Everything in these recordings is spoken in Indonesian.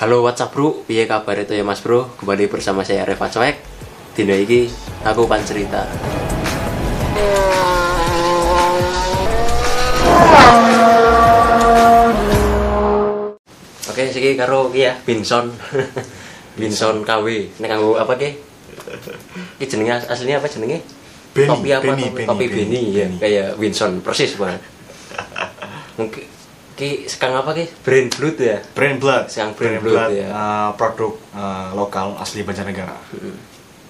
Halo WhatsApp bro, piye kabar itu ya mas bro? Kembali bersama saya Reva Cuek Dino iki aku pan cerita Oke, siki karo iki ya, Binson Binson KW Nek kanggo apa ki? Iki jenenge as- aslinya apa jenenge? Benny, Topi apa? Benny, topi, Benny, topi Benny, Benny, ya, kayak Winson persis banget. Mungkin ki sekarang apa ki? Brand Blood ya? Brand Blood. Yang Brand Blood, ya. uh, produk uh, lokal asli Banjarnegara.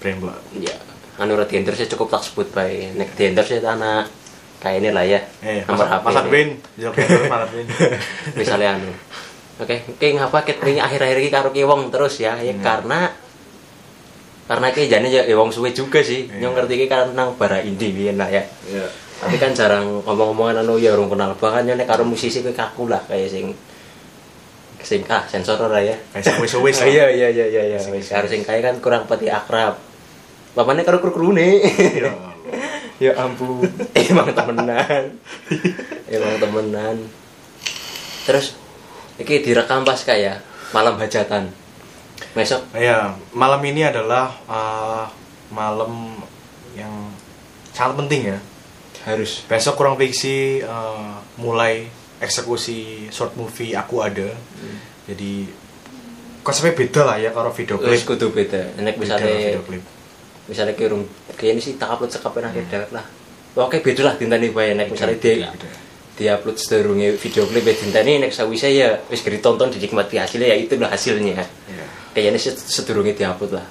Brand Blood. Ya, anu di endorse cukup tak sebut baik. Nek di endorse itu anak kayak ini lah ya. Eh, nomor masak, HP. masak ini. bin, jawab terus masak bin. Misalnya anu. Oke, oke ngapa kita ini akhir-akhir ini karo ki wong terus ya? Ya Hmm. karena karena ki jane ya ya wong suwe juga sih. Iya. Yang ngerti ki karena nang bara indie biyen lah ya. Iya. Tapi kan jarang ngomong-ngomongan anu ya urung kenal bahkan ya nek karo musisi kuwi kaku lah kayak sing sing ah sensor ora ya. Kayak sing wis-wis Oh, lah. Iya iya iya iya iya. Sing- Wis harus sing kaya kan kurang pati akrab. Bapaknya karo kru-krune. Ya ya ampun. Emang temenan. Emang temenan. Terus iki direkam pas kayak malam hajatan. Besok Iya, malam ini adalah uh, malam yang sangat penting ya. Harus Besok kurang fiksi uh, mulai eksekusi short movie aku ada. Jadi konsepnya beda lah ya kalau video klip. kudu beda. Beda misalnya video klip. misalnya ki urung kayak ini sih tak upload sekapen akhir dewek lah. Oke beda lah dintani bae nek misalnya dia beda. di upload sedurunge video klip ya dintani nek sawise ya wis ditonton dinikmati hasilnya ya itulah hasilnya. Iya. Kayaknya sedurunge diupload lah.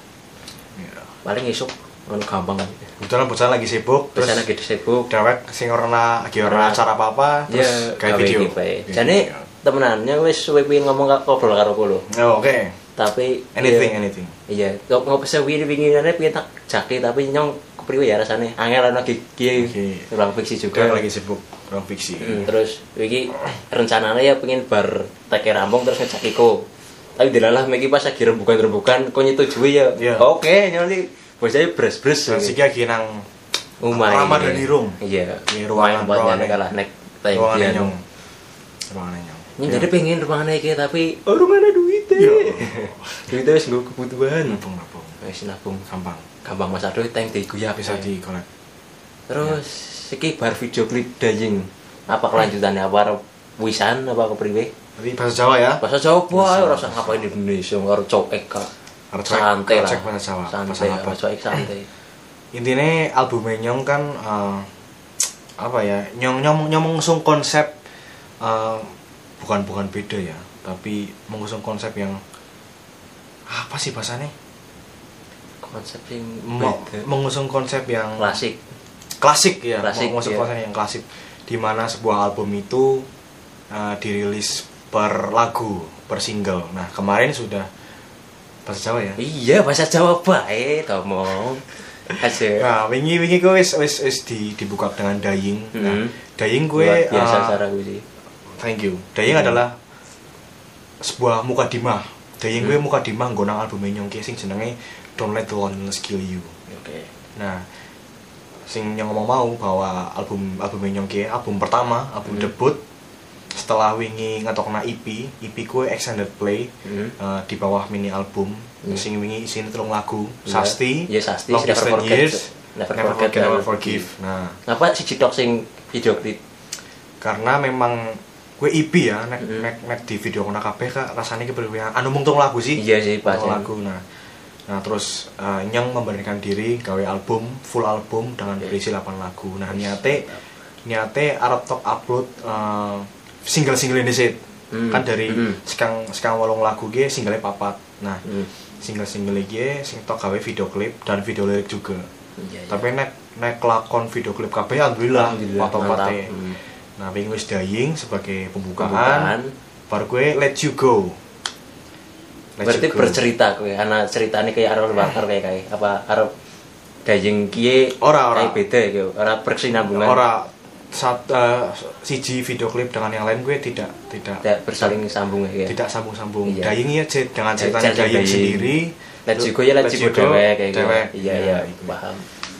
Iya. Paling esuk anu gampang. Kebetulan bocah lagi sibuk, Terus lagi sibuk dewek sing ora lagi ora acara apa-apa, ya terus kayak video. Jane temenannya wis suwe pengen ngomong ngobrol karo kulo. Oh, Oke. Tapi Anything, ya, anything. Iya, kok ngopo se wingi wingine pengen tak jaki tapi nyong kepriwe ya rasane. Angel ana iki Oke. ruang fiksi Juga juga. lagi sibuk ruang fiksi. Hmm, terus iki rencananya ya pengen bar teke rampung terus ngejak Iko. Tapi dilalah meki pas lagi rembukan-rembukan kok nyetujui ya. Iya. Oke, nyoli bosnya bres-bres. Terus iki lagi nang Umay. Ramadan di room. Iya. Di Ruangan ruangan- buat ruangan- nyane kalah nek tayang ruangan nyong. Ruangan nyong. Ini jadi pengen ruangan iki tapi oh rumah ada duitnya. Iya. duitnya wis nggo kebutuhan. Nabung nabung. Wis nabung. Gampang. Gampang masa duit teng diguyap Bisa di collect. Terus iki bar video klip daying. Apa kelanjutannya? Apa wisan apa kepriwe? Nanti bahasa Jawa ya. Bahasa Jawa ora usah ngapain di Indonesia karo cowek ka. Santai lah. bahasa Jawa, Santai, bahasa. Intinya album Nyong kan eh, apa ya? Nyong nyong nyong mengusung konsep eh, bukan bukan beda ya, tapi mengusung konsep yang apa sih bahasanya? Konsep Mo- beda. mengusung konsep yang klasik. klasik ya Klasik, mengusung iya. konsep yang klasik di mana sebuah album itu uh, dirilis per lagu per single nah kemarin sudah bahasa Jawa ya Iya, bahasa Jawa bae tomong. Aja. nah wingi wingi gue wis wis wis di, dibuka dengan Dying nah Hmm. Dying gue biasa uh, cara gue sih. thank you Dying Hmm. adalah sebuah mukadimah Dying gue Hmm. mukadimah nggonang album Nyong ki sing jenenge Don't Let the Loneliness Kill You Oke. Nah, sing yang ngomong mau bahwa album album Nyong ki album pertama, album Hmm. debut setelah wingi ngetokna EP, EP ku extended play Hmm. eh, di bawah mini album Hmm. sing wingi isine telung lagu, Iya. Sasti, Iya, Sasti, Long Never Forget, Years, Never Never, Forget, Forget, Never Forgive. Nah, Ngapa si Cidok sing video klip? karena memang gue EP ya, nek, Hmm. nek, nek di video kena kabeh kak rasanya kepriwe anu mung lagu sih. Iya sih, pas. Lagu. Nah, nah terus eh, Nyong memberanikan diri gawe album, full album dengan berisi 8 lagu. Nah, niate niate arep tok upload eh, single-single ini sih. Hmm. Kan dari Hmm. sekang sekang wolong lagu ge single papat. Nah, Hmm. single-single iki sing tok gawe video klip dan video lirik juga. Iya. Tapi nek nek lakon video klip kabeh alhamdulillah Alhamdulillah, mantap. Hmm. Nah, wingi wis dying sebagai pembukaan. Pembukaan. Baru gue let you go. Let Berarti You Go. bercerita kowe, ana ceritane kayak arep bakar kayak kayak apa arep dayeng kiye Ora, ora. kayak beda gitu. Ora berkesinambungan. Ora sat, eh, siji video klip dengan yang lain gue tidak tidak tidak bersaling sambung ya. tidak sambung-sambung. Iya. Dying ya Jet, dengan ceritanya Jet Dying Dying. sendiri. You go ya go dewek kayak gitu. dewek. Iya iya, itu. paham.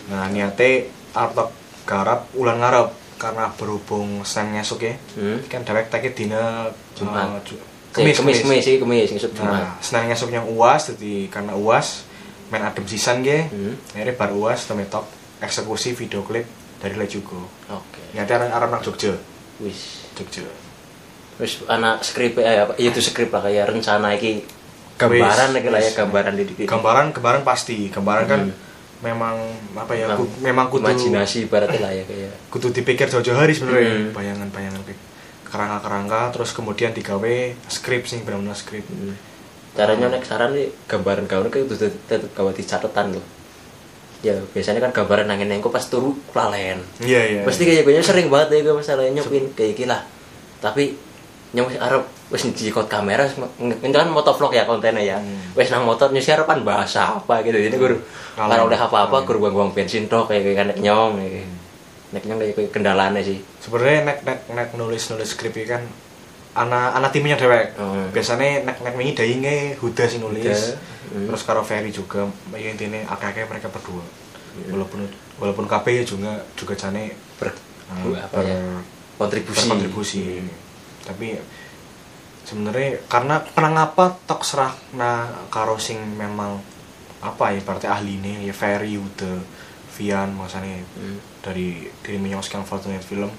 Nah, niate arep garap ulan ngarep karena berhubung sang ngesuk ya. Hmm. Kan dewek take dina Jumat. Ju- Kemis, kemis kemis. sih kemis ngisuk Jumat Nah, senang ngesuk yang uas jadi karena uas main adem sisan ge. Hmm. Akhirnya bar uas temetok eksekusi video klip dari Lejugo. oke Nyati arah arah nang Jogja. wis Jogja. wis anak skrip ya apa iya itu skrip lah kayak rencana iki gambaran iki lah ya gambaran di di Gambaran gambaran pasti. Gambaran kan Hmm. memang apa ya? Memang ku- memang kudu imajinasi ibaratnya lah ya kayak kudu dipikir jauh-jauh hari sebenarnya Hmm. bayangan-bayangan kerangka-kerangka terus kemudian digawe skrip sih benar-benar skrip Hmm. caranya nek saran nih gambaran gaun kayak itu tetep gawe di catatan loh ya biasanya kan gambaran nangin nengko pas turu kelalen iya iya pasti kayak gue sering banget ya gue masalahnya nyopin kayak gila tapi nyong wis arep wis njikot kamera itu kan motovlog ya kontennya ya. Hmm. wis nang motor nyusi harapan bahasa apa gitu. Jadi gue Kalau- oleh apa-apa Hmm. gue buang-buang bensin tok kayak kayak nek nyong kayak nek nyong kayak kendalanya sih. Sebenarnya nek nek nek nulis nulis skrip ini kan anak anak timnya dewek Hmm. biasanya nek nek wingi dainge Huda sih nulis hmm. terus karo Ferry juga ya intinya akeh-akeh mereka berdua Hmm. walaupun walaupun KP ya juga juga jane ber, uh, apa ya kontribusi berkontribusi tapi sebenarnya karena kenapa tok serah na karo sing memang apa ya berarti ahli ini ya Ferry Huda Vian maksudnya Hmm. dari dari Fortunate Film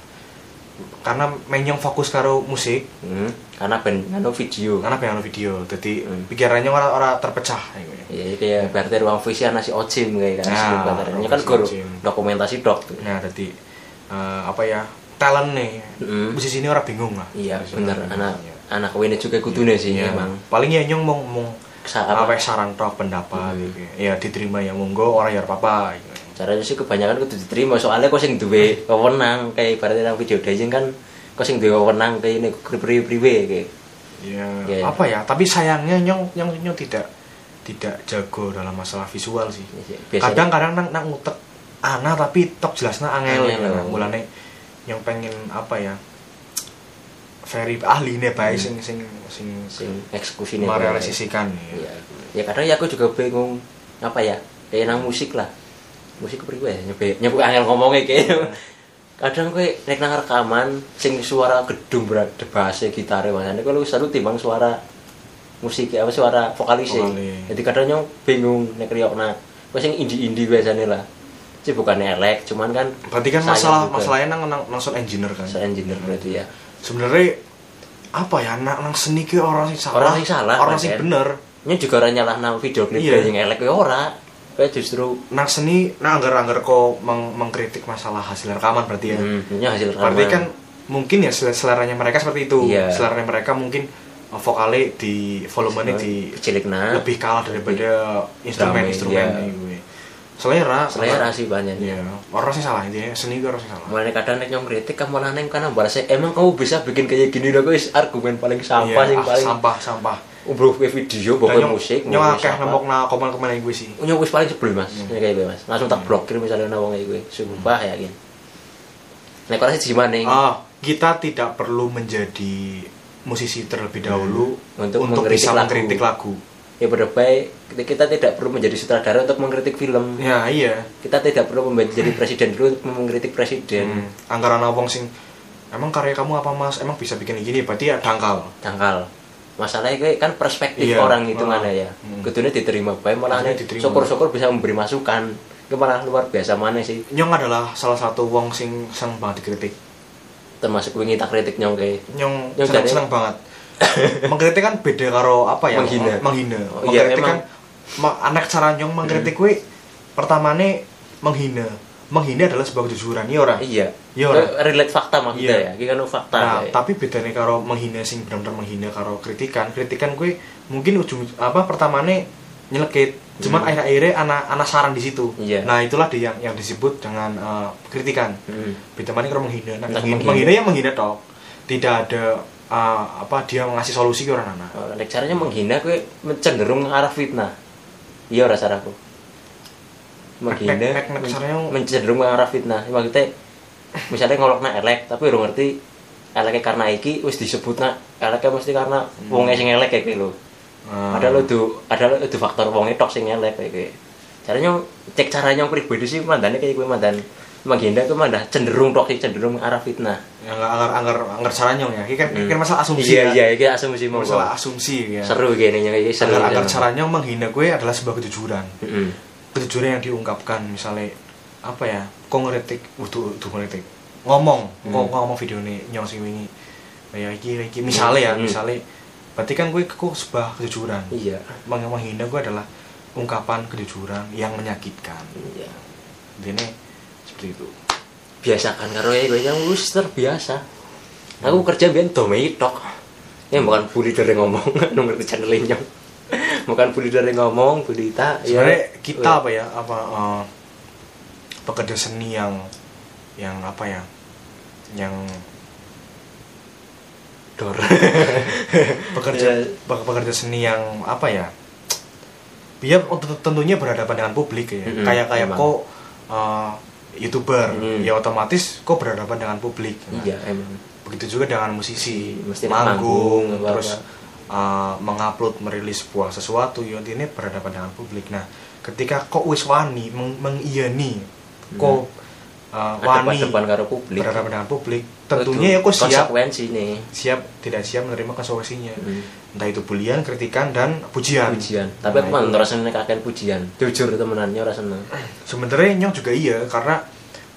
karena Menyong fokus karo musik Hmm, karena ben ngano video karena pengen video jadi Hmm. pikirannya orang orang terpecah gitu ya. ya kayak berarti ruang visi anak si Ocim kayak kan Nah, skrip katanya ruang kan guru dokumentasi dok nah jadi eh, apa ya talent nih Hmm. musisi ini orang bingung lah iya bener anak ya. anak kawinnya juga kudune sih Iya. emang paling ya nyong mau mau Sa- apa apa? saran tok pendapat Hmm. gitu ya. ya diterima ya monggo orang ya apa gitu. Caranya sih kebanyakan kudu diterima. Soalnya kau sing duwe wewenang kayak ibaratnya nang video daging kan kau sing duwe wewenang kayak ini priwe priwe kayak. Ya Iya. apa ya? Tapi sayangnya nyong nyong nyong tidak tidak jago dalam masalah visual sih. Biasanya- kadang-kadang nang nang ngutek ana tapi tok jelasnya angel Angel, oh. mulane yang pengen apa ya? Very ahli nih baik sing sing sing, sing eksekusi merealisasikan ya. ya. ya kadang ya aku juga bingung apa ya? Kayak nang musik lah musik priwe ya nyoba nyoba angel ngomongnya kayak kadang gue nek nang rekaman sing suara gedung berat bass gitar masane kalau selalu timbang suara musik apa suara vokalis Vokalis. jadi kadang nyong bingung nek riokna gue sing indie indie biasanya lah. Sih bukannya elek cuman kan berarti kan masalah juga. masalahnya nang nang, nang sound engineer kan? Saya engineer berarti ya. Sebenarnya apa ya nang nang seni ke orang sing salah? Orang sing salah, orang sing kan? bener. Ini juga orang nyalah nang video klip Iya. yang elek ya ora kayak justru nang seni nang anggar anggar kok meng- mengkritik masalah hasil rekaman berarti ya hmm, hasil berarti rekaman. kan mungkin ya sel- seleranya mereka seperti itu Iya. seleranya mereka mungkin vokalnya di volumenya di cilik nah lebih kalah daripada instrumen instrumen iya. gue selera selera sih banyak Iya, orang sih salah intinya seni gue orang sih salah. Mulai kadang nek nyong kritik kamu neng karena balasnya emang kamu bisa bikin kayak gini loh guys argumen paling sampah Iya, sing ah, paling sampah sampah. Ubruh ke video nyong- musik akeh siapa. nemok na komen komen gue sih. nyong wis paling sebel mas Hmm. hmm. kayak gue mas langsung tak blokir misalnya nawang kayak gue sumpah yakin nek orang sih gimana nih Ah, kita tidak perlu menjadi musisi terlebih dahulu Hmm. Untuk untuk, mengkritik bisa lagu. mengkritik lagu. ya baik kita tidak perlu menjadi sutradara untuk mengkritik film Ya iya. kita tidak perlu menjadi presiden dulu untuk mengkritik presiden Hmm. Anggaran wong sing emang karya kamu apa mas? Emang bisa bikin gini? Berarti ya dangkal. tangkal masalahnya gue kan perspektif Iya. orang itu mana ya Hmm. kudunya diterima baik malah syukur-syukur bisa memberi masukan itu malah luar biasa mana sih Nyong adalah salah satu wong sing seneng banget dikritik. termasuk wingi tak kritik nyong kayak Nyong Nyong seneng seneng banget. mengkritik kan beda karo apa ya? Menghina. Menghina. Oh, iya, mengkritik emang. kan anak cara nyong mengkritik gue pertamane menghina. Menghina adalah sebuah kejujuran, iya ora? iya Iya, orang. Relate fakta maksudnya Iya. ya ini kan fakta Nah, ya. tapi bedanya karo menghina sing benar-benar menghina karo kritikan. Kritikan gue mungkin ujung apa pertamane nyelekit. Cuman Hmm. akhir-akhirnya anak anak saran di situ. Iya. Nah, itulah dia yang yang disebut dengan eh, kritikan. Hmm. Beda mana karo menghina. Nah, menghina, menghina. ya menghina toh. Tidak ada eh, apa dia ngasih solusi ke orang anak. Oh, caranya menghina gue cenderung arah fitnah iya rasa aku menghina Nek- nek- nek men- caranya- mencenderung arah fitnah. Maksudnya misalnya ngolokna elek tapi urung ngerti eleknya karena iki wis disebutna eleknya mesti karena wongnya sing elek kayak gitu Hmm. ada lo tuh ada lo tuh faktor wongnya tok sing elek kayak gitu caranya cek caranya yang pribadi sih mandane kayak gue mandan menghindar itu malah cenderung toksik cenderung arah fitnah. Yang anggar anggar anggar cara nyong ya. Kan kan Hmm. masalah asumsi iya ya. iya iki asumsi masalah asumsi ya. Seru gini iki seru ya. caranya menghina gue adalah sebuah kejujuran. Mm-mm. Kejujuran yang diungkapkan misalnya apa ya kok ngeritik utuh utuh ngeritik. Ngomong Hmm. kok ngomong video ini nyong sing wingi. Kayak iki iki. Misalnya ya Hmm. misalnya berarti kan gue kok sebuah kejujuran. Iya. Meng- menghina gue adalah ungkapan kejujuran yang menyakitkan. Iya. Ini seperti itu. Biasakan karo ya gue yang wis terbiasa. Aku kerja biar domei tok. Ya bukan bully dari ngomong nomor channel nyong bukan bully dari ngomong bully tak sebenarnya kita apa ya apa eh, pekerja seni yang yang apa ya yang dor. Pekerja Ya. pe- pekerja seni yang apa ya dia tent- tentunya berhadapan dengan publik ya. Mm-mm, kayak kayak emang. kok uh, youtuber Mm. ya otomatis kok berhadapan dengan publik. Iya emang. Begitu juga dengan musisi Mesti manggung, manggung, terus uh, mengupload merilis sebuah sesuatu ya ini berhadapan dengan publik. Nah ketika kok wis wani meng mengiyani kok uh, wani karo publik. berhadapan dengan publik tentunya ya kok siap nih siap tidak siap menerima konsekuensinya. Hmm. entah itu bulian kritikan dan pujian. Pujian. Tapi aku Nah, mah itu. rasanya kakek pujian. Jujur temenannya seneng. Sebenarnya nyong juga iya karena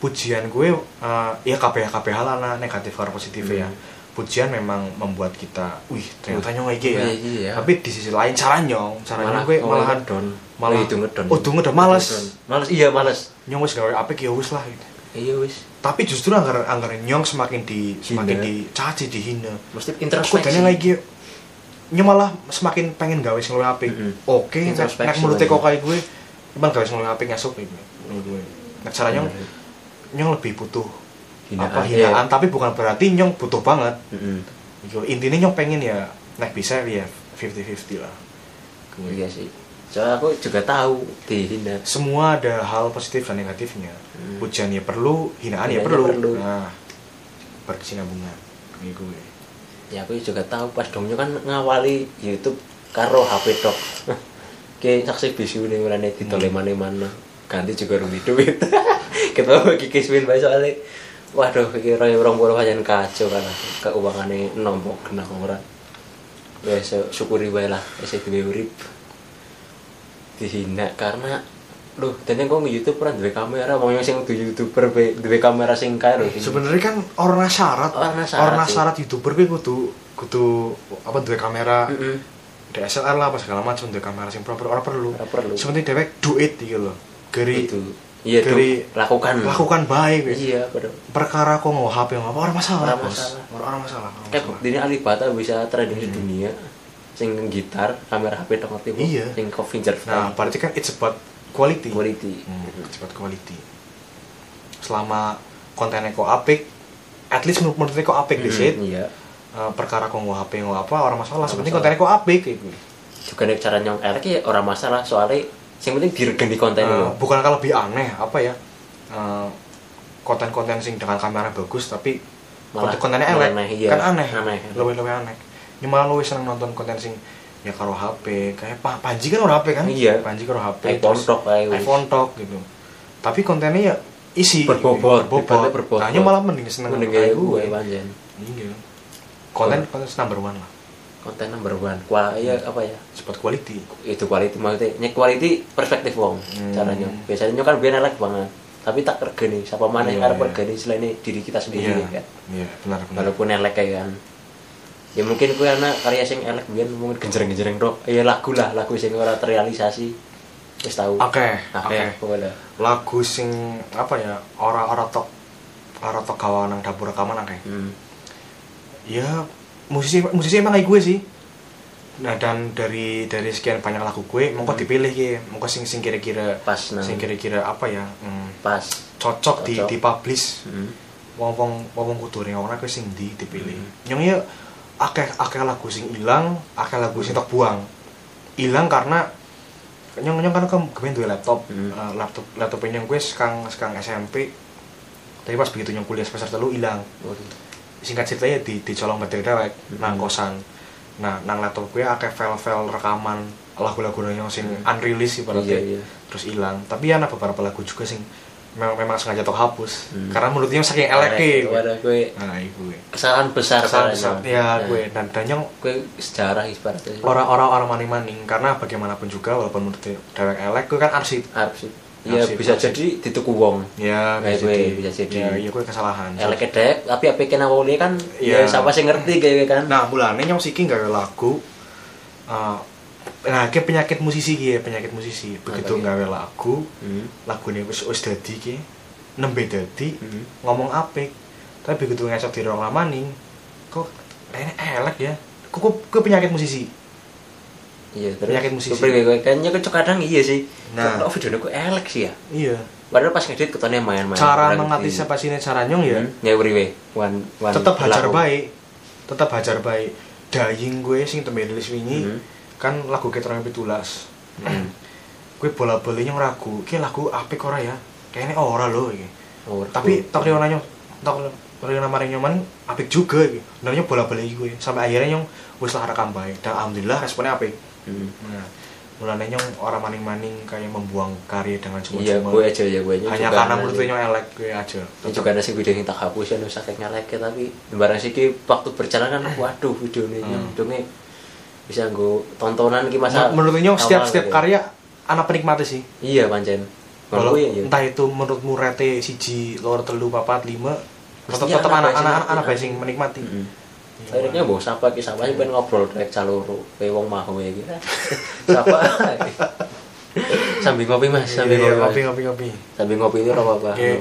pujian gue uh, ya KPH KPH lah nah, negatif karo positif ya. Hmm. Pujian memang membuat kita wih ternyata nyong gini ya Iya, iya. tapi di sisi lain cara nyong cara nyong gue malahan ngedon malah itu ngedon oh, itu ngedon, males. Males iya males nyong wis gawe apik ya wis lah gitu. iya wis tapi justru anggar anggar nyong semakin di semakin dicaci dihina mesti introspeksi lagi nyong malah semakin pengen gawe sing luwih apik. Oke, nek lagi. kok kayak gue, cuman gawe sing luwih apik ngasuk. Menurut gue. Nek caranya nyong, nyong lebih butuh Hinaan, apa hinaan, iya. tapi bukan berarti nyong butuh banget. Gitu. Intinya nyong pengen ya nek bisa ya 50-50 lah. Gue. iya sih soalnya aku juga tahu dihina Semua ada hal positif dan negatifnya. Hmm. Pujian ya perlu, hinaan ya ya perlu. perlu. Nah, berkesinambungan. Kayak gue. ya aku juga tahu pas dongnya kan ngawali YouTube karo HP tok ke saksi bisu nih mulane ditole mana mana ganti juga rugi duit kita bagi kismin bae soalnya waduh roy rong puluh pancen kacau kan. Keuangannya nombok kena ora. Wes syukuri wae lah wis duwe urip. Dihina karena Loh, dan yang kok nge YouTube pernah duwe kamera, mau yang sing YouTuber be- duwe kamera sing kaya lho. sebenarnya kan orang syarat. Orang syarat, orang syarat youtuber gue kudu kudu apa duwe kamera. Heeh. DSLR lah apa segala macam duwe kamera sing proper orang perlu. Ora perlu. sebenarnya dewek duit gitu loh geri. Itu. Iya, Du. lakukan. lakukan baik. Iya, bener. perkara kok nggak HP nggak orang masalah Ora bos masalah. orang orang masalah orang Kayak masalah. buktinya Alibata bisa trending di Hmm. dunia. Sing gitar, kamera HP tok ngerti? Iya. Sing finger nah berarti kan it's about quality quality. Hmm, it's about quality selama kontennya kok apik at least menurut menurut kok apik di Hmm, sit Iya. Eh, perkara kok nggak HP nggak apa orang masalah sebenarnya kontennya kok apik gitu Juga nek cara nyong elek ya ora masalah soalnya sing penting diregen di konten lho. bukan kalau lebih aneh apa ya eh, konten-konten sing dengan kamera bagus tapi Malah konten kontennya elek aneh, iya. kan aneh Aneh. lebih lebih aneh ini malah lu seneng nonton konten sing ya karo HP kayak pa, Panji kan orang HP kan Iya. Panji karo HP iPhone terus wis. iPhone tok gitu tapi kontennya ya isi Berbobot, berbobot, ibaratnya berbobot. Kayaknya malah mending seneng Mending kayak gue pancen. iya konten konten number one lah Konten number one. Kual ya apa ya? cepat quality. Itu quality maksudnya nyek quality perspektif wong Hmm. caranya. Biasanya kan biar elek banget. Tapi tak regani siapa mana yang Iya, harus iya. regani selain diri kita sendiri iya kan. iya benar benar. Walaupun elek kayak kan. Ya mungkin gue anak karya sing elek biar mungkin genjreng-genjreng dok ya lagu lah lagu sing ora terrealisasi. Wis tahu oke oke. oke pokoknya. Lagu sing apa ya tok ora tok gawa nang dapur rekaman akeh. Hmm. ya musisi musisi emang kayak gue sih nah dan dari dari sekian banyak lagu gue mongko Hmm. dipilih ya mongko sing sing kira-kira pas nang sing kira-kira apa ya hmm, pas cocok, di Cocok. di publish hmm. wong wong wong kudu ning ora sing di dipilih Hmm. nyong ya akeh akeh lagu sing ilang akeh lagu sing tok buang ilang karena nyong nyong kan kemen duwe laptop Hmm. Eh, laptop laptop nyong gue sekarang sekarang SMP tapi pas begitu nyong kuliah semester telu ilang Waduh. Singkat cerita ya di dicolong baterai dewek Mhm. nang kosan. Nah nang laptop gue akeh file-file rekaman lagu-lagu yang sing Mhm. unreleased ibaratnya. Iya, iya. terus hilang tapi ada beberapa lagu juga sing memang, memang sengaja tok hapus. Hmm. karena menurutnya saking eleke gue. Nah gue. kesalahan besar kesalahan besar. Ya Nah, gue. Dan dan yang gue sejarah ibaratnya. orang-orang orang maning-maning. Karena bagaimanapun juga walaupun menurut dewek elek gue kan arsip. Harus sih ya Arsip, bisa arsip. jadi dituku wong ya Kayak gue, bisa jadi. ya iya gue kesalahan elek dek tapi apa kena wong kan Iya. ya siapa sih ngerti kayak kan nah mulane nyong siki gawe lagu uh, nah kayak penyakit musisi ya, penyakit musisi begitu Apa, gawe lagu Hmm. lagu ini wis wis dadi ki nembe dadi Hmm. ngomong apik tapi begitu ngesok di ruang lamaning kok kayaknya elek ya kok kok, kok penyakit musisi iya terus Penyakit musisi. gue gue kayaknya kok kadang iya sih. Nah. kok videonya kok elek sih ya? Iya. Padahal pas ngedit ketone main-main. Cara mengantisipasinya cara nyong ya? Hmm, ya priwe wan wan tetap hajar baik. Tetap hajar baik. Dying gue sing tembe rilis wingi Hmm. kan lagu keterangan pitulas. Hmm. gue bola balinya ragu. Ki lagu apik ora ya? Kayaknya ora loh iki. Oh, tapi tuh. tak nanya tak Riona Maring nyoman apik juga iki. Sebenarnya bola balik gue. Sampai akhirnya nyong wis lah rekam baik dan alhamdulillah responnya apik Hmm. nah mulanya nyong orang maning-maning kayak membuang karya dengan iya cuma-cuma gue aja ya gue hanya karena menurutnya nyong elek gue aja Ini juga ada sih video yang tak hapus ya nusa kayak ngelek ya tapi barang sih waktu berjalan kan waduh video ini Hmm. videonya bisa gue tontonan ki masa menurutnya nyong setiap setiap gitu. karya anak penikmati sih iya pancen kalau ya, ya. entah itu menurutmu rete siji lor telu papat lima tetap tetap anak anak anak anak basing menikmati. Akhirnya bos siapa ki siapa sih pengen ngobrol kayak caloro kayak wong mau ya gitu siapa sambil ngopi mas sambil Iya, iya, ngopi, ngopi ngopi ngopi. Sambil ngopi itu apa apa Oke,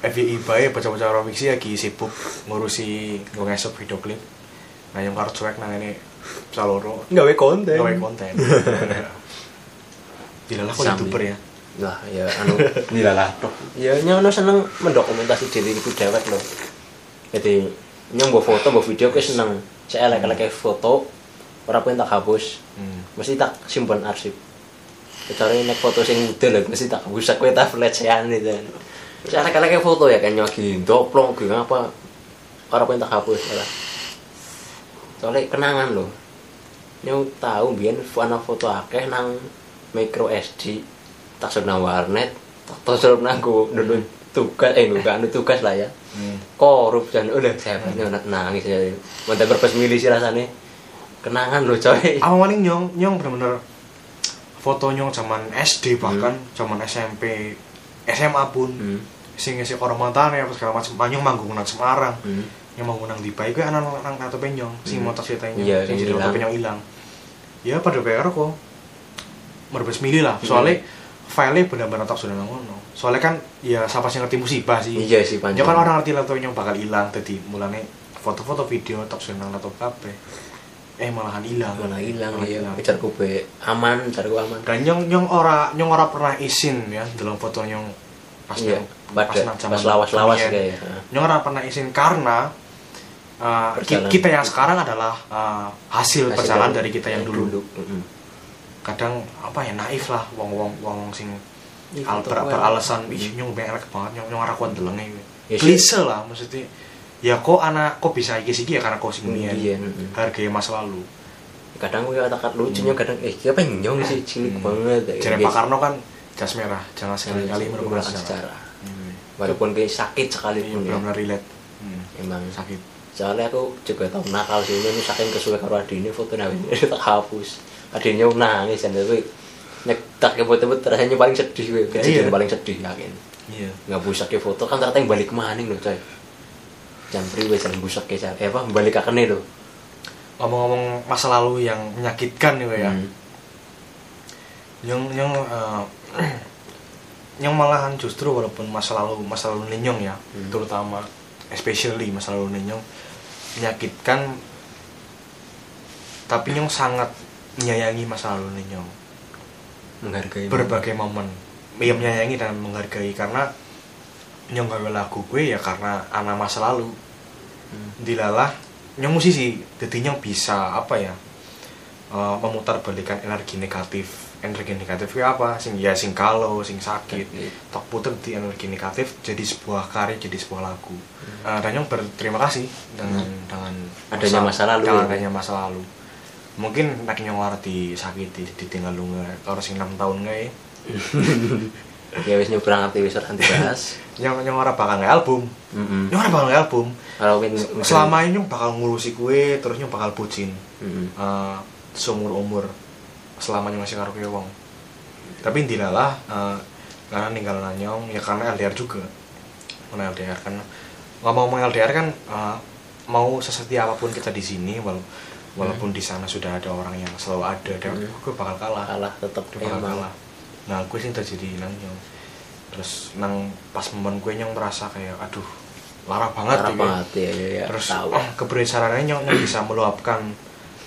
FYI bae bocah-bocah orang fiksi lagi sibuk ngurusi ngesop video klip. Nah yang karo cuek nang ini saloro. Gawe konten. Gawe konten. Tidak lah kok youtuber ya. lah ya anu. Nilalah toh ya nyono seneng mendokumentasi diri itu dewek loh jadi nyong mbok foto mbok video gue seneng. Saya elek elek foto orang pengen tak hapus. Hmm. mesti tak simpen arsip. Kecuali nek foto sing udah lah mesti tak hapus. Aku tak pelecehan itu. Saya elek elek foto ya kan nyogi doplong gitu apa. Orang pengen tak hapus lah soalnya kenangan loh nyong tahu biar anak foto akeh nang micro SD tak sudah warnet tak sudah nangku dulu tugas eh bukan tugas lah ya Hmm. korup dan udah saya anak nangis ya mantan berbes milih sih rasanya. Kenangan loh coy. Maning nyong? Nyong bener-bener foto nyong zaman SD bahkan zaman SMP SMA pun. Hmm. sing ngisi koromatane apa segala macam. Nyong manggung nang Semarang. Hmm. yang manggung nang Dibai gue anak nang kartu penyong sing Hmm. motor ceritanya. Iya, sing yang jadi penyong hilang ya pada PR kok. Merbes milih lah. Soalnya filenya benar-benar tak sudah ngono. Soalnya kan ya siapa sih ngerti musibah sih? Iya sih ya panjang kan orang ngerti laptop nyong bakal hilang tadi mulane foto-foto video tak sudah nang laptop kabeh. Eh malahan hilang. Malah hilang ya kejar kube aman kejar aman. Dan nyong nyong ora nyong ora pernah izin ya dalam foto nyong pas iya nang pas lawas-lawas kayak nyong ora pernah izin karena uh, kita yang sekarang adalah uh, hasil, perjalanan dari kita yang dulu. Mm-mm. Kadang apa ya naif lah wong wong wong sing Ih, al ber, beralasan ih nyong elek banget nyong nyong kuat delenge Ya, klise lah maksudnya ya kok anak kok bisa iki sih ya karena kok sing Mm, mien iya, mm-mm. hargai masa lalu. Kadang gue katakan lucunya kadang eh siapa yang nyong sih? Cilik Hmm. banget. Ya, Jadi guys. Pak Karno kan jas merah jangan sekali-kali Iya, merupakan sejarah. Hmm. walaupun kayak sakit Iya, sekalipun ya benar-benar relate. Hmm. emang. Sakit. Soalnya aku juga tau nakal sih ini saking kesuwe karo adine foto nabi tak hapus adine nangis dan tapi nek tak foto-foto rasanya paling sedih gue kejadian paling sedih yakin iya. Nggak busak ke foto kan ternyata yang balik maning loh coy. Jam priwe jangan busak ke eh apa balik ke loh ngomong-ngomong masa lalu yang menyakitkan nih ya. Hmm. yang yang eh, yang malahan justru walaupun masa lalu masa lalu Ninyong ya Hmm. terutama especially masa lalu Ninyong menyakitkan tapi Nyong sangat menyayangi masa lalu Ninyong menghargai berbagai momen. Ya menyayangi dan menghargai. Karena Nyong gawe lagu gue ya karena anak masa lalu. Hmm. dilalah Nyong musisi jadi Nyong bisa apa ya eh, memutar balikan energi negatif. Energi negatif itu apa? Sing ya sing kalau sing sakit. Iya. tak puter di energi negatif jadi sebuah karya jadi sebuah lagu. Eh, dan Nyong berterima kasih dengan dengan Hmm. Adanya masa lalu. dengan ya. adanya masa lalu mungkin nek Nyong ngerti sakit ditinggal lunga kalau sing 6 tahun nggak ya ya wis nyebrang ngerti wis ora dibahas Nyong nyong ora bakal nge album. Nyong ora bakal nge album. Selama ini nyong bakal ngurusi kue, terus nyong bakal bucin. heeh eh seumur umur selamanya masih karo kue wong tapi dilalah eh karena ninggal nanyong ya karena LDR juga karena LDR kan ngomong-ngomong LDR kan eh, mau sesetia apa pun kita di sini wala- walaupun di sana sudah ada orang yang selalu ada dan Hmm. gue bakal kalah kalah tetep gue bakal emang kalah nah gue sih terjadi nang nyong terus nang pas momen gue nyong merasa kayak aduh larah banget gitu. banget ya, ya, ya. terus tahu kebesarannya nyong nyong bisa meluapkan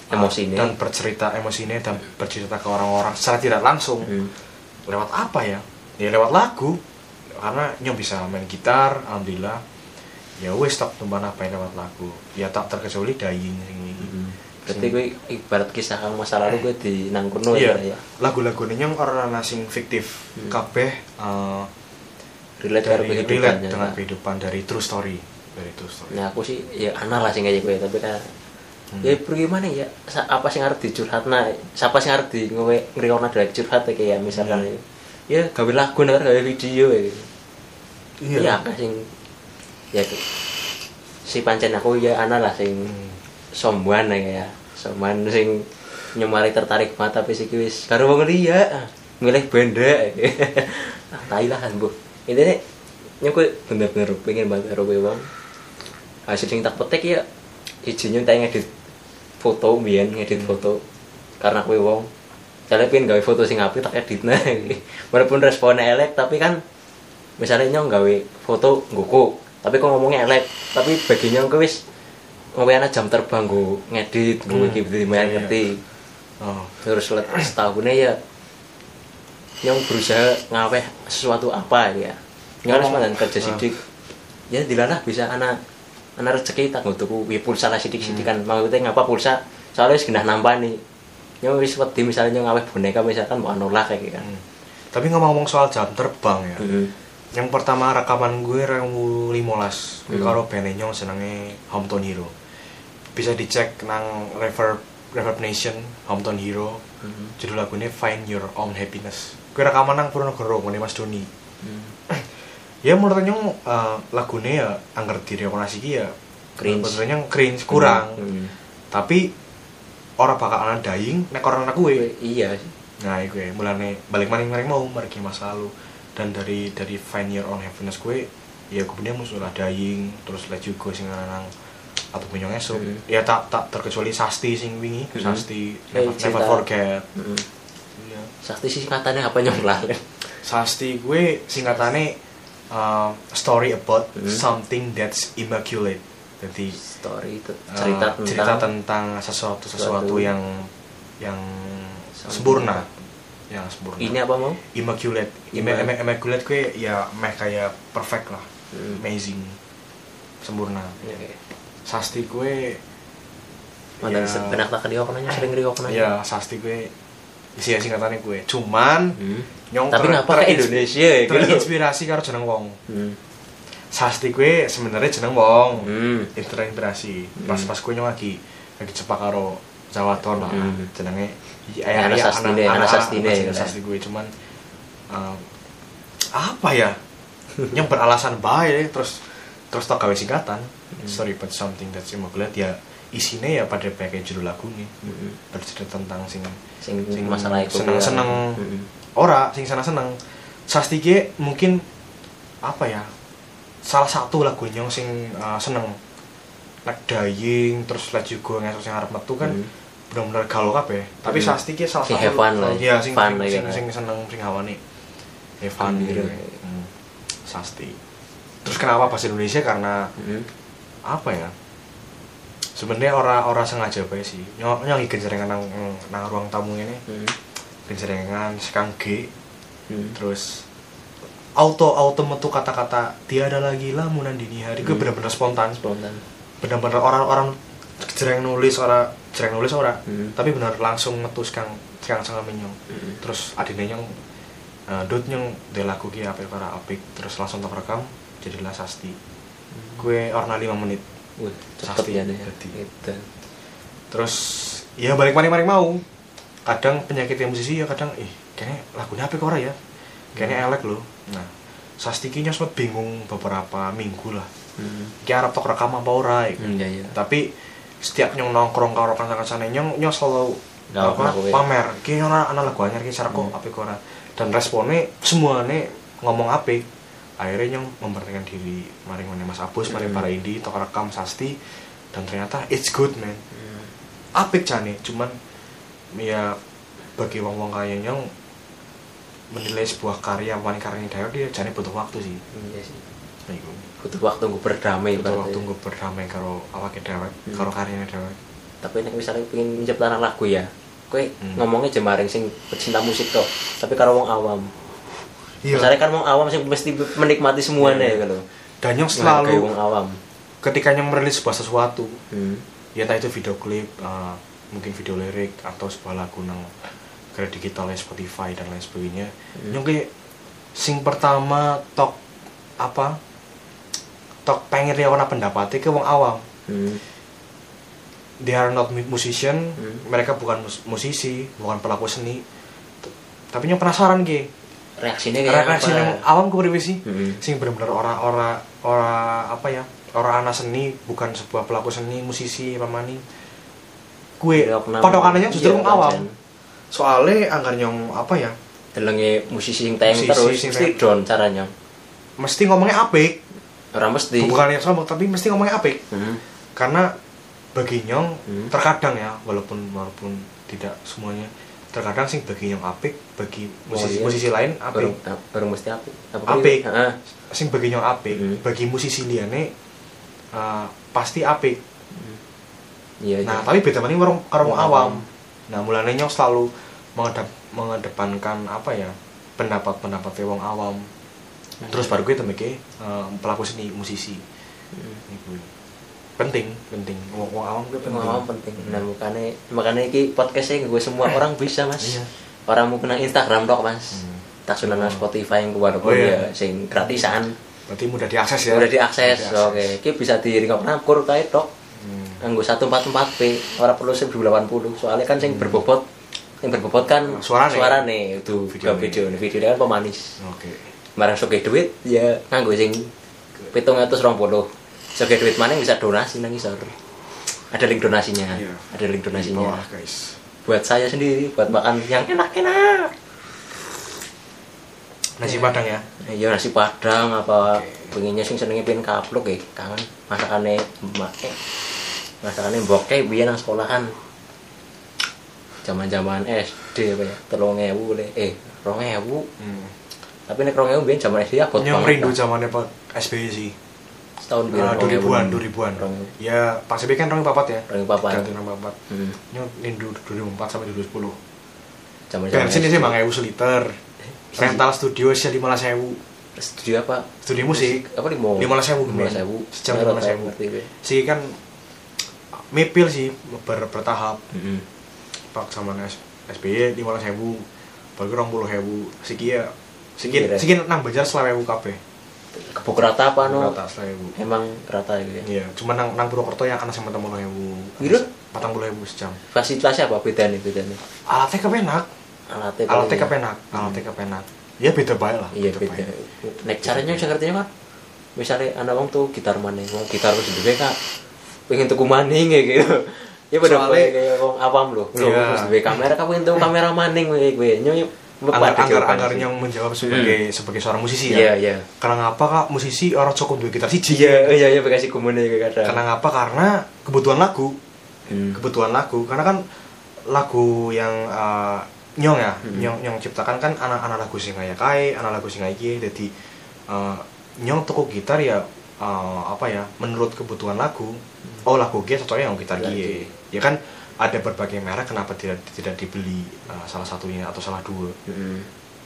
uh, Emosi ini. dan bercerita emosinya dan bercerita ke orang-orang secara tidak langsung Hmm. lewat apa ya ya lewat lagu karena nyong bisa main gitar alhamdulillah ya wes tak tumpah apa yang lewat lagu ya tak terkecuali dying ini Hmm. Berarti gue ibarat kisah kang masa lalu gue di nang kono iya ya ya lagu-lagu ini nyong karena sing fiktif Hmm. kabeh uh, relate dari kehidupan relate ya. dengan kehidupan dari true story dari true story nah aku sih ya aneh lah sih kayak gue tapi kan Hmm. ya bagaimana ya apa sih harus dicurhat nah siapa sih harus di ngewe ngeriwona dari curhat ya kayak misalkan Hmm. ya ya gawe lagu nih gawe video ya Iya. apa sing ya si pancen aku ya ana lah sing Hmm. Sombuan ya. Sombuan sing nyemari tertarik banget tapi sih wis karo wong liya. Milih benda ah tai lah kan bu. Ini nyok bener-bener pengen banget karo wong hasil sing tak petik ya izinnya tak ngedit foto biyen ngedit Hmm. foto karena kowe wong Soalnya pengen gawe foto sing apik tak edit nah walaupun responnya elek tapi kan misalnya nyong gawe foto ngguku tapi kok ngomongnya elek tapi baginya nyong wis ana jam terbang gue ngedit gue Hmm. gitu Iya, iya. ngerti oh terus setahunnya ya nyong berusaha ngaweh sesuatu apa ya nyong harus malah kerja Ah. sidik ya dilalah bisa anak anak rezeki tak untuk wi pulsa lah sidik sidik kan Hmm. maksudnya ngapa pulsa soalnya wis genah nambah nih nyong wis wedi misalnya nyong ngaweh boneka misalkan mau nolak kayak gitu kan Hmm. Tapi ngomong-ngomong soal jam terbang ya. Mhm. Yang pertama rekaman gue 2015 gue Hmm. karo band nyong senenge Hometown Hero. Bisa dicek nang Reverb Reverb Nation Hometown Hero. Mhm. Judul lagunya Find Your Own Happiness. Gue rekaman nang Purwokerto ngene Mas Doni. Mhm. Ya menurut nyong eh, lagunya ya angker direkomendasi ki ya Cringe. Nyong cringe kurang. Mhm. Tapi orang bakal ana dying nek orang anak gue. iya sih Nah, itu ya, mulane balik maning maning mau mergi masa lalu dan dari dari Find Your Own Happiness gue ya kemudian musuh lah dying terus let you go sing nang atau punya esok Hmm. ya tak tak terkecuali Sasti sing wingi Hmm. Sasti Eh, never, never forget. Iya. sakti sih singkatannya apa nyong? Lah. Sasti gue singkatannya uh, story about Hmm. something that's immaculate. Jadi story itu uh, cerita tentang cerita tentang sesuatu sesuatu yang yang sempurna. Yang sempurna. Ini apa mau immaculate. Imma- Imma- immaculate gue ya meh kayak perfect lah. Hmm. amazing. Sempurna. Oke. Sasti gue Mantan ya, benak tak dia kenanya sering dia kenanya. ya sasti gue isi singkatannya gue cuman Hmm. nyong Tapi ter- ngapa ke Indonesia ya gitu? terinspirasi karo jeneng wong Hmm. sasti gue sebenarnya jeneng wong Hmm. terinspirasi Hmm. pas pas gue nyong lagi lagi cepak karo Jawa Ton lah Hmm. jenenge Ya, Ana Sastine, Ana Sastine, Ana ya. Sasti gue cuman um, apa ya yang beralasan baik terus terus tak gawe singkatan Hmm. sorry but something that's immaculate ya isinya ya pada pakai judul lagu nih Hmm. bercerita tentang sing Sing Sing masalah itu. seneng-seneng. ya. Hmm. ora sing sana seneng Sasti gue mungkin apa ya salah satu lagu yang sing uh, seneng like dying terus let you go ngesok sing arep metu kan Hmm. benar-benar galau kabeh tapi Hmm. Sasti ki salah Sing satu have fun lah, iya sing fun sing, lah sing, seneng sing hawane fun Hmm. gitu hmm. Sasti terus kenapa bahasa Indonesia karena Hmm. Apa ya sebenarnya orang-orang sengaja bae sih nyok nyok genjerengan nang nang ruang tamu ini Hmm. genjerengan sekang G Hmm. terus auto auto metu kata-kata tiada lagi lamunan dini hari gue Hmm. bener-bener spontan Spontan. bener-bener orang-orang jereng nulis ora jereng nulis ora Hmm. tapi bener langsung metu sekang sekang sangat menyong Hmm. terus adine nyong uh, dot nyong lagu ki apik ora apik terus langsung tak rekam jadilah sasti gue orna 5 menit Wih, cepet ya deh. Gitu. terus ya balik maning mau kadang penyakit yang musisi ya kadang ih kayaknya lagunya apa ora ya kayaknya elek loh nah Sastiki nyos sempat bingung beberapa minggu lah Hmm. Iki arep tok rekam apa ora iku. Hmm, iya iya. tapi setiap nyong nongkrong karo kanca-kancane nyong nyong selalu Nggak apa, pamer ki ora ana lagu anyar ki cara kok Hmm. apik ora dan responnya semuanya ngomong apik akhirnya nyong memberanikan diri mari ngene Mas Abus mari Hmm. para Indi tok rekam Sasti dan ternyata it's good man Hmm. apik jane cuman ya bagi wong-wong kaya nyong menilai sebuah karya paling karya dhewek dia jane butuh waktu sih Iya sih. Nah. Butuh waktu gue berdamai butuh waktu gue berdamai karo awake dhewek Hmm. karo karyanya dhewek Tapi nek misalnya pengen nyiptakan lagu ya, kowe Hmm. ngomongnya jemaring sing pecinta musik tok, tapi karo wong awam. Iya. Misalnya kan wong awam sing mesti menikmati semuanya Iya. gitu. dan nyong Menghargai selalu wong awam. ketika nyong merilis sebuah sesuatu Hmm. ya entah itu video klip uh, mungkin video lirik atau sebuah lagu nang kayak digital ya Spotify dan lain sebagainya Hmm. nyong kayak sing pertama tok apa tok pengen dia warna pendapatnya ke wong awam Hmm. they are not mu- musician Hmm. mereka bukan mus- musisi bukan pelaku seni tapi nyong penasaran ke Reaksinya kayak reaksi apa? yang awam gue priwe sih Hmm. sing bener-bener ora ora ora apa ya ora anak seni bukan sebuah pelaku seni musisi apa maning kue Ya, kenapa? patokannya justru Iya, awam soalnya anggar nyong apa ya Delenge musisi sing tayang terus sing mesti down caranya. mesti ngomongnya apik Ora mesti. bukan yang sombong tapi mesti ngomongnya apik Hmm. karena bagi nyong Hmm. terkadang ya walaupun walaupun tidak semuanya terkadang sing bagi nyong apik bagi musisi, Oh, iya. musisi lain apik baru mesti apik. Apik. Sing bagi nyong apik Hmm. bagi musisi liane uh, pasti apik Iya, iya. Nah, tapi beda maning Wong awam. awam. Nah, mulane nyong selalu mengedep, mengedepankan apa ya? pendapat-pendapat wong awam. Terus baru gue temeke uh, pelaku seni musisi. Hmm. Penting, penting. Wong awam gue penting. Awam penting. Nah, makanya makanya iki podcastnya gue semua orang bisa, Mas. Iya. Orang mau kena Instagram dok, Mas. Hmm. Tak sudah Oh. Spotify yang keluar Oh, iya. ya sing gratisan. Berarti mudah diakses ya. Udah diakses. Mudah Oke, iki bisa diringkop nakur kae tok. Hmm. Nganggo 144p, ora perlu 1080. Soalnya kan sing berbobot yang berbobot kan Suarane. suarane itu Videone. video video video kan pemanis. Oke. Barang soge duit ya nganggo sing 720. Soge duit mana bisa donasi nang isor. Ada link donasinya. Iya. Ada link Di donasinya. bawah, guys. Buat saya sendiri buat makan yang enak-enak. Nasi padang ya. Iya nasi padang apa Oke. pengennya sing senenge pengen kapluk ya kangen masakane emak eh. Masakane mbok e biyen nang sekolahan. Zaman-zaman SD apa ya? 3000 le. Eh, 2000. Hmm. Tapi nek 2000 biyen zaman SD Nyong banget, rindu zamannya Pak SBY sih. Setahun biyen Uh, 2000-an, 2000-an. 2000. Ya, Pak SBY kan 2004 ya. 2004. Ganti 2004. Hmm. Nyong rindu 2004 sampai 2010. Zaman Bensin sih mang ewu seliter. Siji. Rental studio sih lima belas ewu. Studio apa? Studio musik. Apa di mau? Lima belas ewu. 15.000. Sejam Ngerti, lima belas ewu. ngerti gue. Si kan mipil sih ber, bertahap. Mm-mm. Pak sama S, SBY lima belas ewu. Baru rong puluh ewu. Siki ya. Siki Iya, siki nang bajar selawe ewu kabeh. Kebuk rata apa no? Rata ewu. Emang rata gitu ya. Iya, cuma nang nang Purwokerto yang anak sama temen ewu. Gitu? Patang puluh ewu sejam. Fasilitasnya apa beda nih beda nih? Alatnya kepenak. Alatnya Alatnya kepenak. Alatnya kepenak. Ya beda bae lah. Iya beda. bae. Nek caranya saya ngertinya kan. Misalnya anak wong tuh gitar maning, wong gitar wis duwe kak. Pengen tuku maning kayak gitu. Ya pada kayak wong awam lho. Lho Iya. wis duwe kamera kak pengen tuku kamera maning kowe kowe. Nyoy Anggar anggar anggar yang menjawab sebagai sebagai seorang musisi ya. Iya, iya. Karena ngapa kak musisi orang cukup duit gitar siji? Iya, iya iya bekasi kumune kayak kadang. Karena ngapa? Karena kebutuhan lagu, Hmm. kebutuhan lagu. Karena kan lagu yang uh, nyong ya, Hmm. nyong nyong ciptakan kan anak-anak lagu sing kaya kae, anak lagu sing iki. Jadi uh, nyong tuku gitar ya uh, apa ya? Menurut kebutuhan lagu. Oh lagu gie cocoknya yang gitar Gitar gie. Ya kan ada berbagai merek kenapa tidak tidak dibeli uh, salah satunya atau salah dua. Hmm.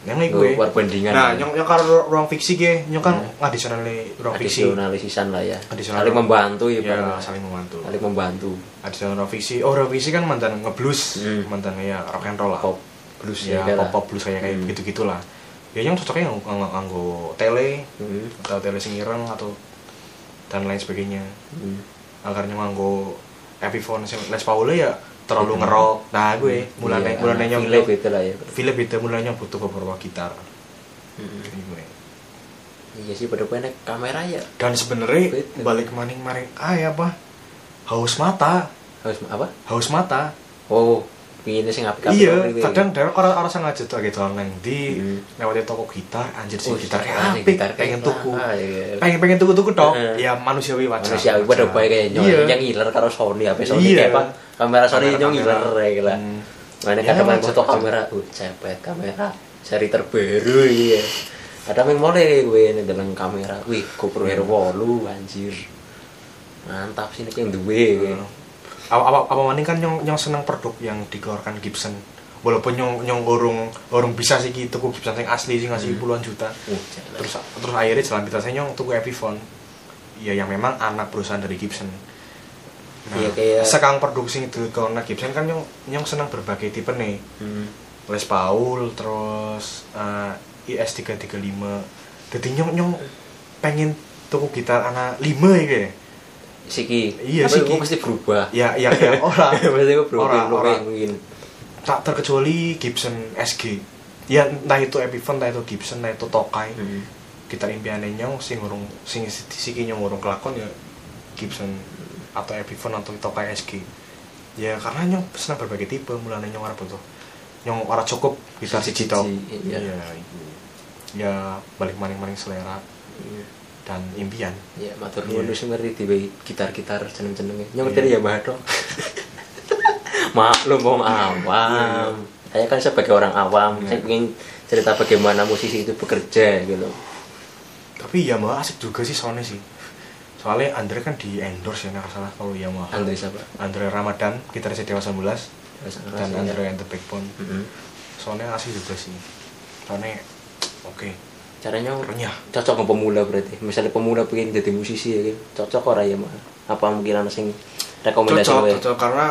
Yang Oh, gue. perbandingan. Nah, nyong nyong karo ruang fiksi ge, nyong kan Hmm. ngadisionali ruang fiksi. Adisionalisisan lah ya. Adisional. Saling membantu ya, Ya, saling membantu. Saling membantu. Adisional ruang fiksi. Oh, ruang fiksi kan mantan ngeblues, Hmm. mantan ya rock and roll lah. Pop blues ya, kayak pop pop blues kayak kayak Hmm. gitu gitulah. Ya nyong cocoknya nganggo, nganggo, nganggo tele Hmm. atau tele sing ireng atau dan lain sebagainya. Hmm. Agar nyong nganggo Epiphone sing Les Paul ya terlalu Hmm. ngerok. Nah, gue mulane Iya, mulane anak nyong Philip itu lah ya. Philip itu mulai nyong butuh beberapa gitar. Iku nih. iya sih pada nek kamera ya dan sebenarnya balik maning maring ah ya apa haus mata harus apa haus mata oh ini sing apik iya kadang dari orang orang sengaja tuh gitu neng di Hmm. lewati toko gitar anjir sih Oh, gitar gitar, kayak gitar apik pengen kayak tuku. Ah, iya. pengen pengen tuku tuku dong ya manusiawi wajar manusia pada wajar. baik kayak nyong iya. yang ngiler karo Sony apa Sony Iya. kayak apa? Kamera Sony nyong ngiler kamera. ya gila. Hmm. mana kadang wajar, foto kamera uh cepet kamera seri terbaru iya. Ada yang mulai gue ini dalam kamera wih GoPro Hero 8 anjir. Mantap sih ini yang duwe Hmm. Apa apa apa maning kan nyong nyong seneng produk yang dikeluarkan Gibson. Walaupun nyong nyong urung urung bisa sih gitu tuku Gibson yang asli sih ngasih Hmm. puluhan juta. Jelas. terus terus akhirnya jalan pintasnya nyong tuku Epiphone. Ya yang memang anak perusahaan dari Gibson. Nah, kayak- sekarang produksi itu karena Gibson kan nyong nyong senang berbagai tipe nih. Hmm. Les Paul terus eh, IS 335 jadi nyong nyong pengen tuku gitar anak lima ya Siki Iya, Tapi Siki. gue pasti berubah ya ya ya ora pasti gue berubah Ora, ora. mungkin tak terkecuali Gibson SG ya entah itu Epiphone entah itu Gibson entah itu Tokai Hmm. gitar impiannya nyong sing urung sing siki nyong urung kelakon ya Gibson atau Epiphone atau Tokai SG ya karena nyong senang berbagai tipe mulanya nyong ora butuh nyong ora cukup gitar siji tok iya. ya iku. ya balik maning-maning selera Iya. Dan impian Ya, matur Iya. nuwun wis ngerti di gitar-gitar jeneng-jenenge. Nyong Iya. ngerti ya Mbah dong. Maklum wong awam. Saya kan sebagai orang awam, Iya. saya ingin cerita bagaimana musisi itu bekerja gitu. tapi ya malah asik juga sih soalnya sih soalnya Andre kan di endorse ya nggak salah kalau Yamaha Andre siapa? Andre Ramadan gitaris Dewa 19 dan ya. Andre and the Backbone Mm-mm. soalnya asik juga sih soalnya oke Caranya renyah cocok sama pemula berarti. Misalnya pemula pengen jadi musisi ya kan. Cocok ora ya mah? Apa mungkin ana sing rekomendasi cocok wae? cocok karena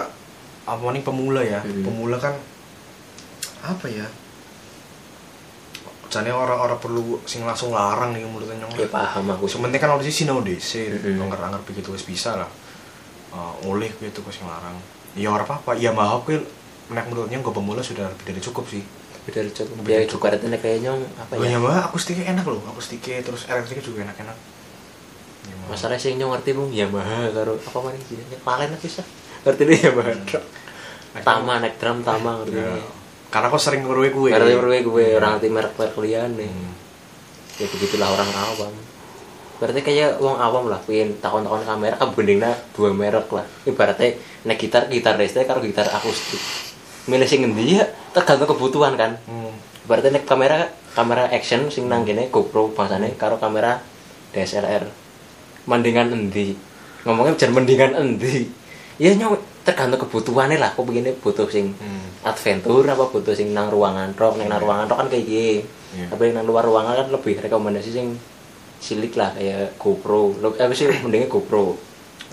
apa nih pemula ya Hmm. pemula kan apa ya Jane orang-orang perlu sing langsung larang nih menurut nyong Ya paham aku. sementing kan audisi sinau desi Mm-mm. nggak nggak begitu wis bisa lah uh, oleh gitu kok sing larang ya orang apa apa ya mahal kuwi nek menurutnya gue pemula sudah lebih dari cukup sih Beda cukup. Lebih Ya artinya kayaknya apa Oh, ya? Yamaha akustiknya enak loh akustiknya terus elektriknya juga enak-enak Yamaha. Masalah sing nyong ngerti mung Yamaha karo apa mana jenenge? Palen bisa. Ngerti deh Yamaha. Tama nek drum tama ngerti. Ya. karena kok sering ngeruwe gue Karena gue gue orang ngerti merek-merek liyane. Hmm. Ya begitulah orang awam. Berarti kayak wong awam lah, pengen takon-takon kamera kan bandingna dua merek lah. Ibaratnya nek gitar gitar listrik karo gitar akustik. Milih sing endi ya tergantung kebutuhan kan. Hmm. Berarti nek kamera kamera action sing nang kene GoPro bangsane karo kamera DSLR. Mendingan endi? Ngomongnya jangan mendingan endi. Ya nyong tergantung kebutuhannya lah. Kok begini butuh sing Hmm. adventure apa butuh sing nang ruangan tok, nang nang ruangan tok kan kayak gini. Iya. Tapi nang luar ruangan kan lebih rekomendasi sing silik lah kayak GoPro. Lo apa sih mendingnya GoPro.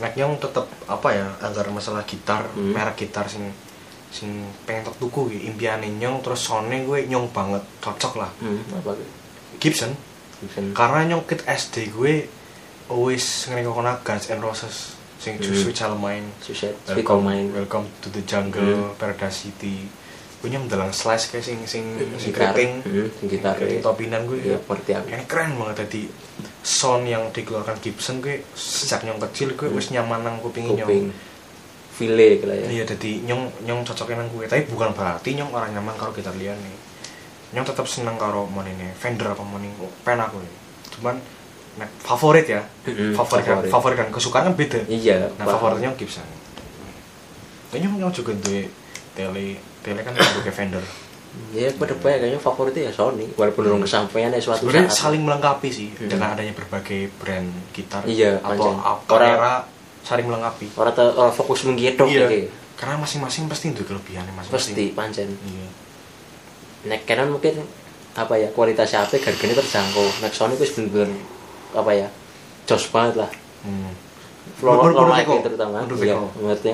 Nek nyong tetep apa ya agar masalah gitar Hmm. merek gitar sing sing pengen tak tuku gitu impiannya nyong terus soundnya gue nyong banget cocok lah Hmm, apa? Gibson Gibson. karena nyong kit SD gue always ngerengokona Guns N' Roses sing Hmm. Sweet Child Sweet Welcome, welcome to the jungle, Hmm. Paradise City. Gue nyong dalang slice kayak sing sing sing Gitar. keriting, Hmm, sing gitar. keriting topinan gue. Ngerti aku. Ini keren banget tadi. Sound yang dikeluarkan Gibson gue sejak nyong kecil gue Hmm. wis nyaman nang kuping nyong. File kira ya. Iya, jadi nyong nyong cocoknya nang gue. Tapi bukan berarti nyong orang nyaman karo gitar lian nih. Nyong tetap seneng karo mon ini Fender apa mon ini pen aku nih. Cuman nek favorit ya. Mm-mm, favorit, kan, favorit. favorit kan kesukaan kan beda. Iya, Nah, paham. favoritnya Gibson. Kayaknya nyong juga duwe tele tele kan juga Fender. Ya, pada banyak kayaknya favoritnya ya Sony. Walaupun belum kesampaian ya suatu Sebenarnya saat. saling melengkapi sih Hmm. dengan adanya berbagai brand gitar Iya, atau Orang- kamera saling melengkapi. Orang orang fokus menggitok Iya. iki. Karena masing-masing pasti itu kelebihannya masing-masing. Pasti pancen. Iya. Nek Canon mungkin apa ya kualitasnya apa harganya terjangkau. Nek Sony itu bener-bener apa ya jos banget lah. Hmm. Flow Menurut- menurut terutama. Menurut Iya,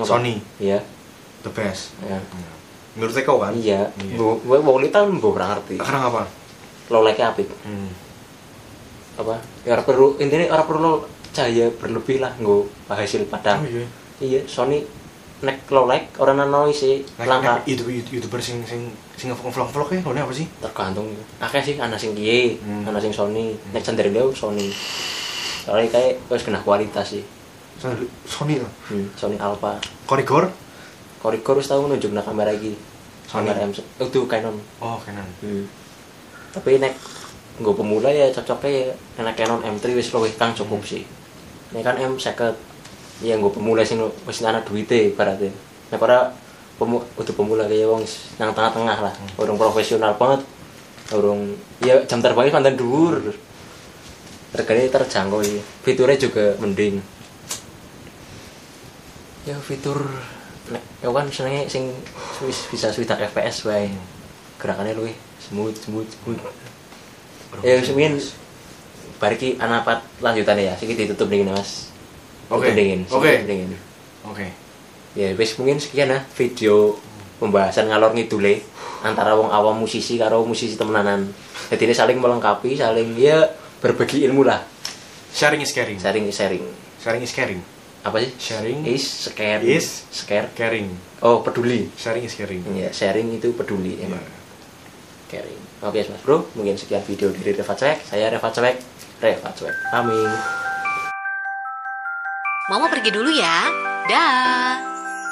apa? Sony Iya. the best. Ya. Iya. Menurut Eko kan? Iya. Bu, bu, wong lita mbok ora ngerti. Karena apa? Low light apik. Hmm. Apa? Ya ora perlu intinya ora perlu cahaya berlebih lah nggo hasil padang. Oh iya. Iya, Sony nek low lag orang noise sih Nek- langka nek youtuber youtuber sing sing sing ngevlog vlog ya apa sih? Tergantung. Akeh sih ana sing kiye Hmm. ana sing Sony. Nek sendiri dia Sony. Soalnya kayak wis kena kualitas sih. Sony- Sony lah hmm, Sony Alpha. Korigor? Korikor wis tau nunjuk na kamera iki. Sony. kamera M itu Canon. Oh Canon. Hmm. tapi nek nggo pemula ya cocoknya ya nek Canon M3 wis luwih kang cukup sih nek kan M50 ya nggo pemula sing wis ana duwite ibaratnya. Nek ora pemu udah pemula kayak wong nang tengah-tengah lah. Urung profesional banget. Urung ya jam terbangnya pandan dhuwur. Harganya terjangkau ya fiturnya juga mending. Ya fitur ya kan senengnya sing wis bisa swidak FPS wae. Gerakannya luwih smooth smooth smooth. Ya semin bariki anapat lanjutannya ya? Sedikit ditutup dingin mas. Oke. Tutup dingin Oke. dingin oke. Ya wis mungkin sekian ya video pembahasan ngalor ngidule antara wong awam musisi karo musisi temenanan. Jadi ini saling melengkapi saling ya berbagi ilmu lah. Sharing is caring. Sharing sharing. Sharing is caring. Apa sih? Sharing is scare is- scare. caring. Oh peduli. Sharing is caring. Ya sharing itu peduli emang. Iya. caring. Oke mas bro mungkin sekian video dari Reva Cuek saya Reva Cuek Reva Cuek paming Mama pergi dulu ya. Dah.